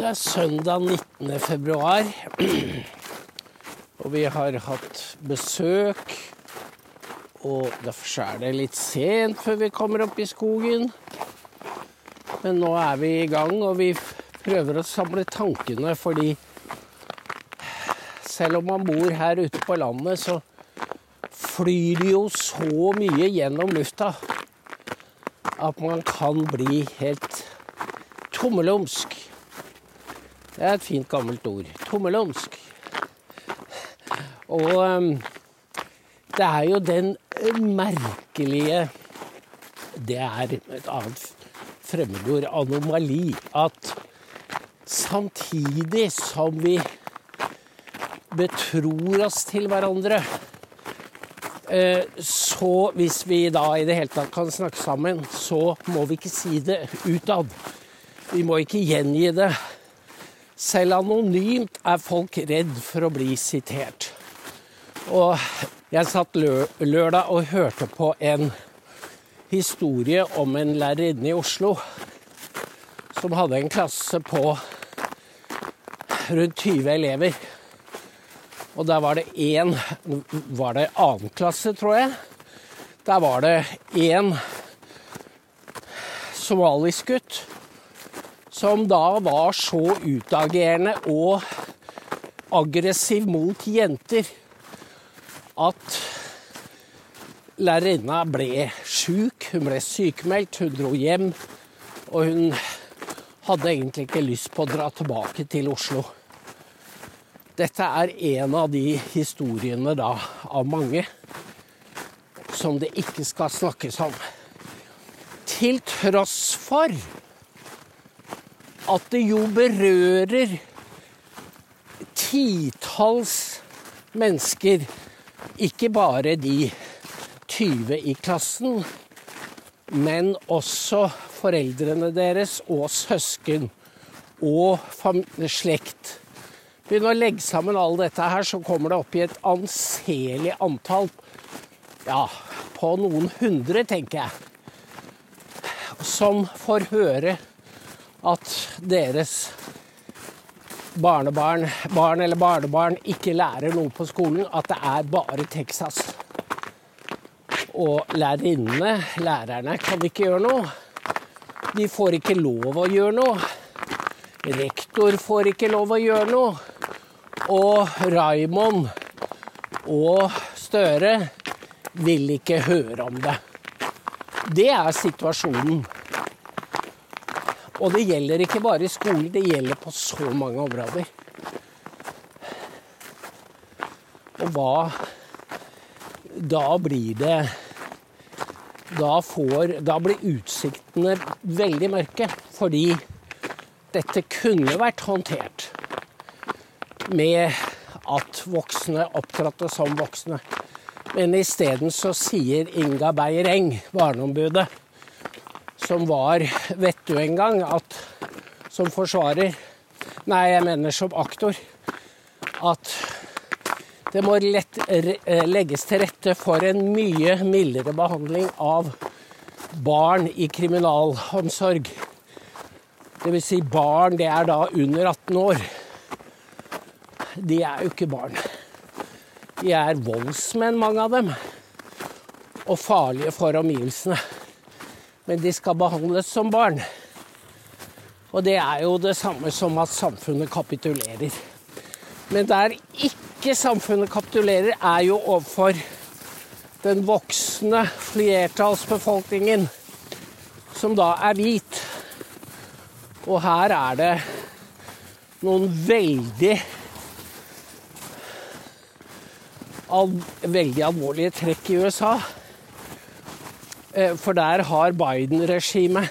Det er søndag 19. februar, og vi har hatt besøk. Og derfor er det litt sent før vi kommer opp i skogen. Men nå er vi i gang, og vi prøver å samle tankene, fordi selv om man bor her ute på landet, så flyr det jo så mye gjennom lufta at man kan bli helt tommelumsk. Det er et fint, gammelt ord. Tommelomsk Og um, det er jo den merkelige Det er et annet fremmedord, anomali, at samtidig som vi betror oss til hverandre, eh, så hvis vi da i det hele tatt kan snakke sammen, så må vi ikke si det utad. Vi må ikke gjengi det. Selv anonymt er folk redd for å bli sitert. Og jeg satt lørdag og hørte på en historie om en lærerinne i Oslo som hadde en klasse på rundt 20 elever. Og der var det én Var det annen klasse, tror jeg? Der var det én somalisk gutt som da var så utagerende og aggressiv mot jenter at lærerinna ble sjuk. Hun ble sykemeldt, hun dro hjem. Og hun hadde egentlig ikke lyst på å dra tilbake til Oslo. Dette er en av de historiene da, av mange, som det ikke skal snakkes om. Til tross for at det jo berører titalls mennesker. Ikke bare de 20 i klassen, men også foreldrene deres og søsken og slekt. Begynner å legge sammen all dette her, så kommer det opp i et anselig antall. Ja, på noen hundre, tenker jeg. Som får høre at deres barnebarn, barn eller barnebarn ikke lærer noe på skolen, at det er bare Texas. Og lærerinnene, lærerne, kan ikke gjøre noe. De får ikke lov å gjøre noe. Rektor får ikke lov å gjøre noe. Og Raymond og Støre vil ikke høre om det. Det er situasjonen. Og det gjelder ikke bare i skolen, det gjelder på så mange områder. Og hva Da blir det Da får Da blir utsiktene veldig mørke. Fordi dette kunne vært håndtert med at voksne opptrådte som voksne. Men isteden så sier Inga Beyer-Eng, barneombudet, som var vettu en gang, at som forsvarer Nei, jeg mener som aktor. At det må lett, legges til rette for en mye mildere behandling av barn i kriminalomsorg. Dvs. Si barn, det er da under 18 år. De er jo ikke barn. De er voldsmenn, mange av dem. Og farlige for omgivelsene men de skal behandles som barn. Og det er jo det samme som at samfunnet kapitulerer. Men der ikke samfunnet kapitulerer, er jo overfor den voksne flertallsbefolkningen, som da er hvit. Og her er det noen veldig al veldig alvorlige trekk i USA. Eh, for der har Biden-regimet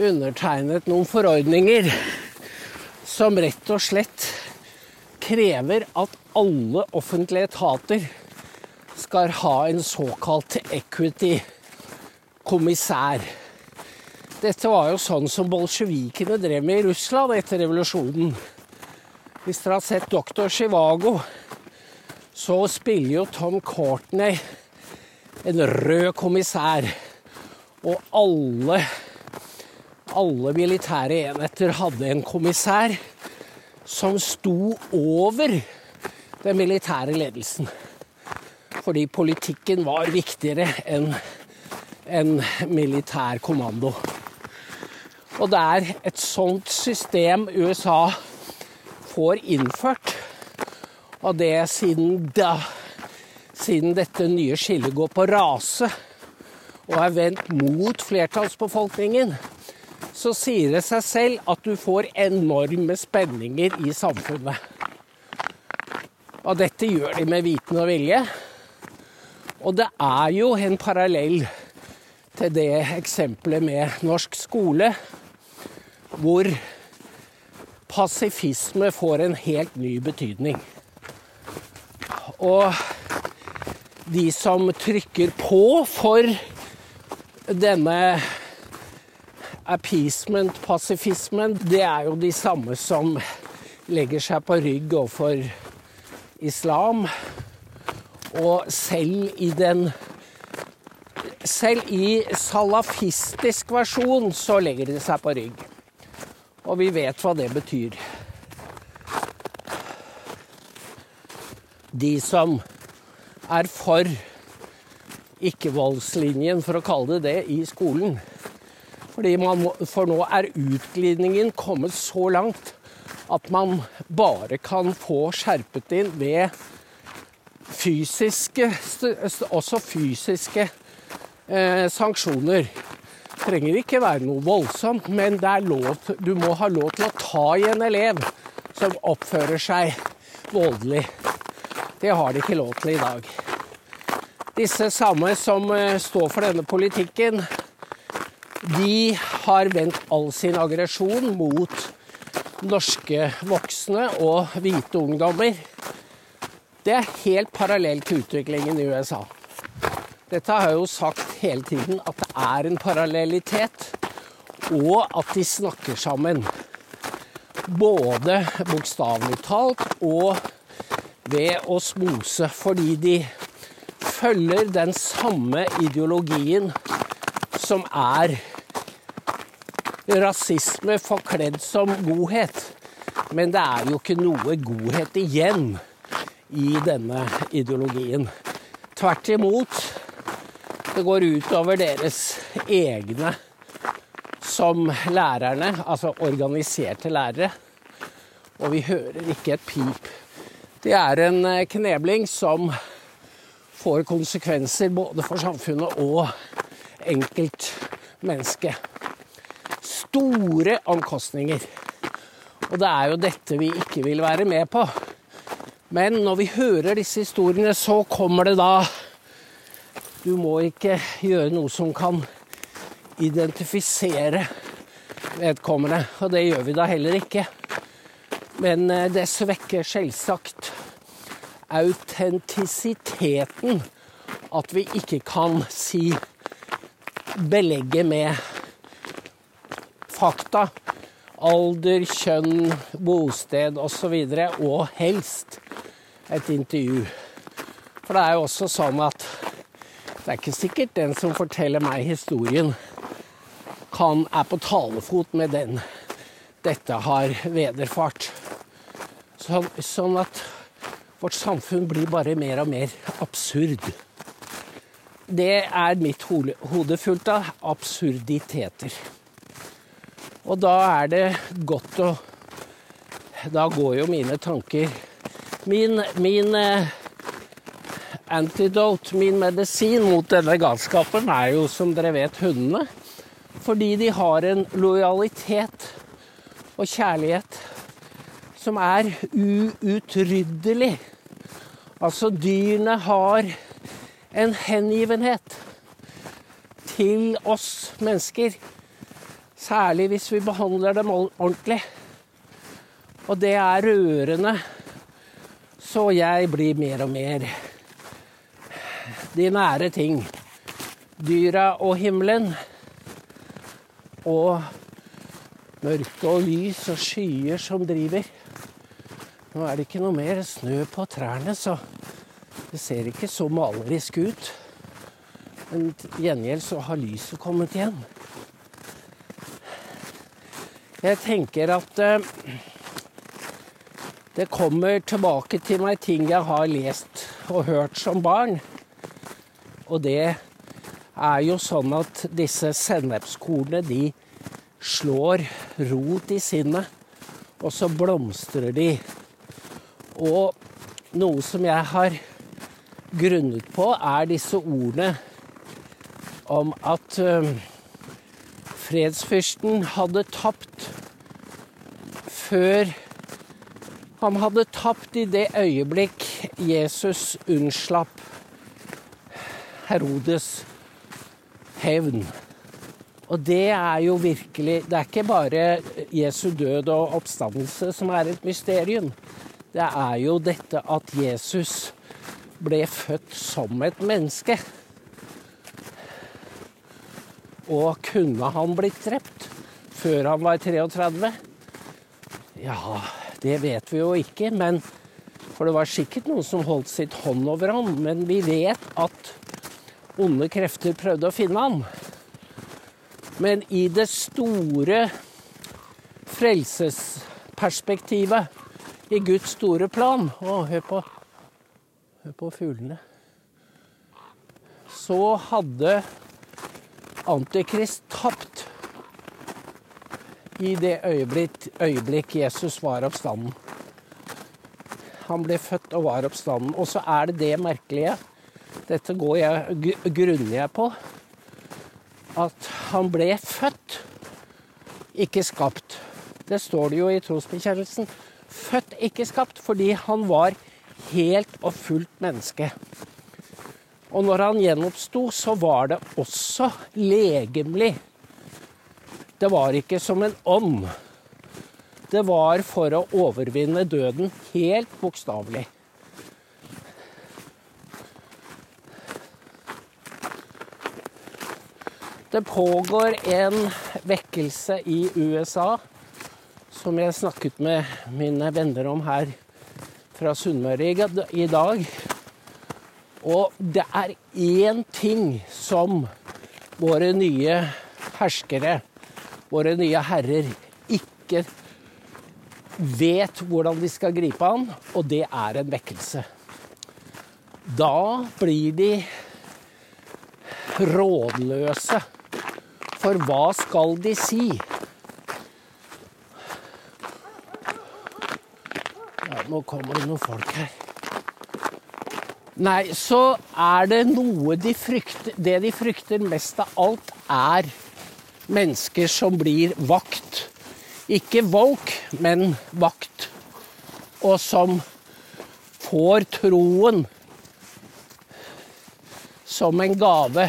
undertegnet noen forordninger som rett og slett krever at alle offentlige etater skal ha en såkalt equity-kommissær. Dette var jo sånn som bolsjevikene drev med i Russland etter revolusjonen. Hvis dere har sett Doktor Chivago, så spiller jo Tom Courtney en rød kommissær. Og alle alle militære enheter hadde en kommissær som sto over den militære ledelsen. Fordi politikken var viktigere enn en militær kommando. Og det er et sånt system USA får innført. Og det siden, da, siden dette nye skillet går på rase og er vendt mot flertallsbefolkningen, så sier det seg selv at du får enorme spenninger i samfunnet. Og dette gjør de med viten og vilje. Og det er jo en parallell til det eksempelet med norsk skole, hvor pasifisme får en helt ny betydning. Og de som trykker på for denne appeasement, pasifismen, det er jo de samme som legger seg på rygg overfor islam. Og selv i den Selv i salafistisk versjon så legger de seg på rygg. Og vi vet hva det betyr. De som er for ikke-voldslinjen, for å kalle det det, i skolen. Fordi man, for nå er utglidningen kommet så langt at man bare kan få skjerpet inn ved fysiske Også fysiske eh, sanksjoner. Det trenger ikke være noe voldsomt, men lov, du må ha lov til å ta i en elev som oppfører seg voldelig. Det har de ikke lov til i dag. Disse samme som eh, står for denne politikken, de har vendt all sin aggresjon mot norske voksne og hvite ungdommer. Det er helt parallelt til utviklingen i USA. Dette har jeg jo sagt hele tiden, at det er en parallellitet, og at de snakker sammen. Både bokstavelig talt og ved å smose, fordi de følger den samme ideologien som er rasisme forkledd som godhet. Men det er jo ikke noe godhet igjen i denne ideologien. Tvert imot. Det går utover deres egne som lærerne, altså organiserte lærere. Og vi hører ikke et pip. Det er en knebling som får konsekvenser både for samfunnet og enkeltmennesket. Store omkostninger. Og det er jo dette vi ikke vil være med på. Men når vi hører disse historiene, så kommer det da Du må ikke gjøre noe som kan identifisere vedkommende. Og det gjør vi da heller ikke. Men eh, det svekker selvsagt autentisiteten at vi ikke kan si belegge med fakta. Alder, kjønn, bosted osv. Og, så og helst et intervju. For det er jo også sånn at det er ikke sikkert den som forteller meg historien, kan, er på talefot med den dette har vederfart. Så, sånn at vårt samfunn blir bare mer og mer absurd. Det er mitt hode fullt av absurditeter. Og da er det godt å Da går jo mine tanker Min, min eh, antidote, min medisin mot denne galskapen, er jo som dere vet hundene. Fordi de har en lojalitet og kjærlighet som er uutryddelig. Altså, dyrene har en hengivenhet til oss mennesker. Særlig hvis vi behandler dem ordentlig. Og det er rørende så jeg blir mer og mer de nære ting. Dyra og himmelen. Og mørke og lys og skyer som driver. Nå er det ikke noe mer snø på trærne, så det ser ikke så malerisk ut. Men til gjengjeld så har lyset kommet igjen. Jeg tenker at eh, det kommer tilbake til meg ting jeg har lest og hørt som barn. Og det er jo sånn at disse sennepskornene, de slår rot i sinnet, og så blomstrer de. Og noe som jeg har grunnet på, er disse ordene om at uh, fredsfyrsten hadde tapt før han hadde tapt i det øyeblikk Jesus unnslapp Herodes hevn. Og det er jo virkelig Det er ikke bare Jesu død og oppstandelse som er et mysterium. Det er jo dette at Jesus ble født som et menneske. Og kunne han blitt drept før han var 33? Ja, det vet vi jo ikke. Men, for det var sikkert noen som holdt sitt hånd over ham. Men vi vet at onde krefter prøvde å finne ham. Men i det store frelsesperspektivet, i Guds store plan Å, hør på, hør på fuglene. Så hadde Antikrist tapt i det øyeblikk, øyeblikk Jesus var oppstanden. Han ble født og var oppstanden. Og så er det det merkelige Dette går jeg, grunner jeg på at han ble født, ikke skapt. Det står det jo i trosbekjennelsen. Født, ikke skapt, fordi han var helt og fullt menneske. Og når han gjenoppsto, så var det også legemlig. Det var ikke som en ånd. Det var for å overvinne døden, helt bokstavelig. Det pågår en vekkelse i USA som jeg snakket med mine venner om her fra Sunnmøre i dag. Og det er én ting som våre nye herskere, våre nye herrer, ikke vet hvordan de skal gripe an, og det er en vekkelse. Da blir de rådløse for hva skal de si? Ja, nå kommer det noen folk her. Nei, så er det noe de frykter Det de frykter mest av alt, er mennesker som blir vakt. Ikke woke, men vakt. Og som får troen som en gave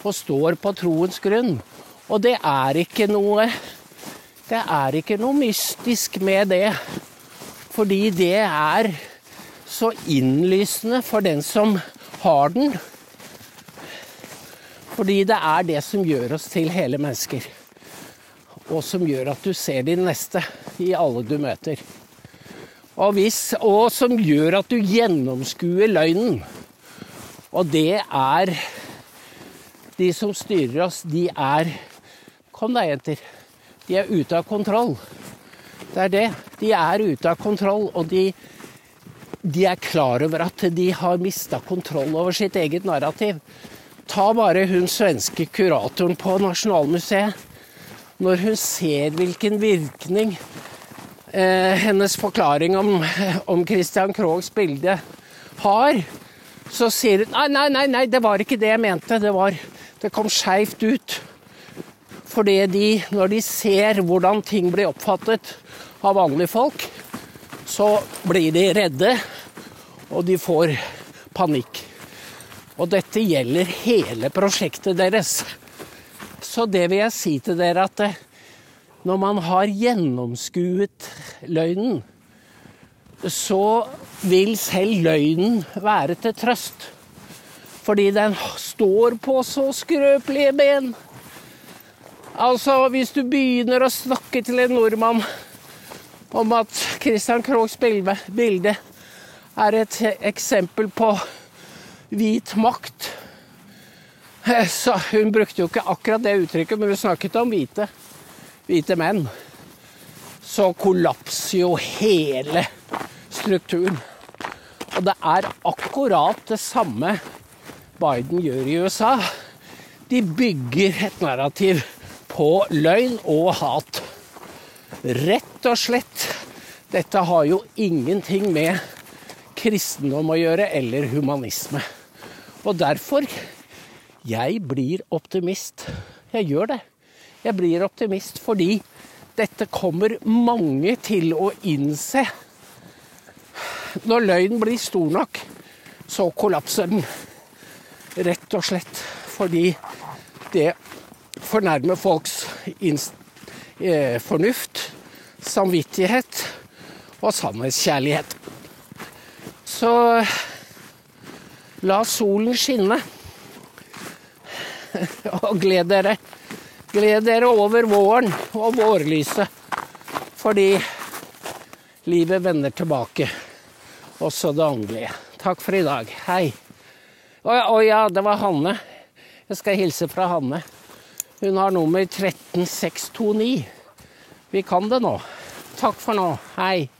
og står på troens grunn. Og det er ikke noe Det er ikke noe mystisk med det. Fordi det er så innlysende for den som har den. Fordi det er det som gjør oss til hele mennesker. Og som gjør at du ser din neste i alle du møter. Og, hvis, og som gjør at du gjennomskuer løgnen. Og det er De som styrer oss, de er Kom deg, jenter. De er ute av kontroll. Det er det. De er ute av kontroll, og de, de er klar over at de har mista kontroll over sitt eget narrativ. Ta bare hun svenske kuratoren på Nasjonalmuseet. Når hun ser hvilken virkning eh, hennes forklaring om, om Christian Krohgs bilde har, så sier hun nei, nei, nei, det var ikke det jeg mente. Det, var, det kom skeivt ut. Fordi de, når de ser hvordan ting blir oppfattet av vanlige folk, så blir de redde, og de får panikk. Og dette gjelder hele prosjektet deres. Så det vil jeg si til dere at eh, når man har gjennomskuet løgnen, så vil selv løgnen være til trøst. Fordi den står på så skrøpelige ben. Altså, hvis du begynner å snakke til en nordmann om at Christian Krohgs bilde er et eksempel på hvit makt så Hun brukte jo ikke akkurat det uttrykket, men hun snakket om hvite, hvite menn. så kollapser jo hele strukturen. Og det er akkurat det samme Biden gjør i USA. De bygger et narrativ på løgn og hat. Rett og slett. Dette har jo ingenting med kristendom å gjøre, eller humanisme. Og derfor jeg blir optimist. Jeg gjør det. Jeg blir optimist fordi dette kommer mange til å innse. Når løgnen blir stor nok, så kollapser den. Rett og slett fordi det fornærmer folks eh, fornuft, samvittighet og sannhetskjærlighet. Så la solen skinne. Og gled dere. Gled dere over våren og vårlyset. Fordi livet vender tilbake, også det åndelige. Takk for i dag. Hei. Å ja, det var Hanne. Jeg skal hilse fra Hanne. Hun har nummer 13629. Vi kan det nå. Takk for nå. Hei.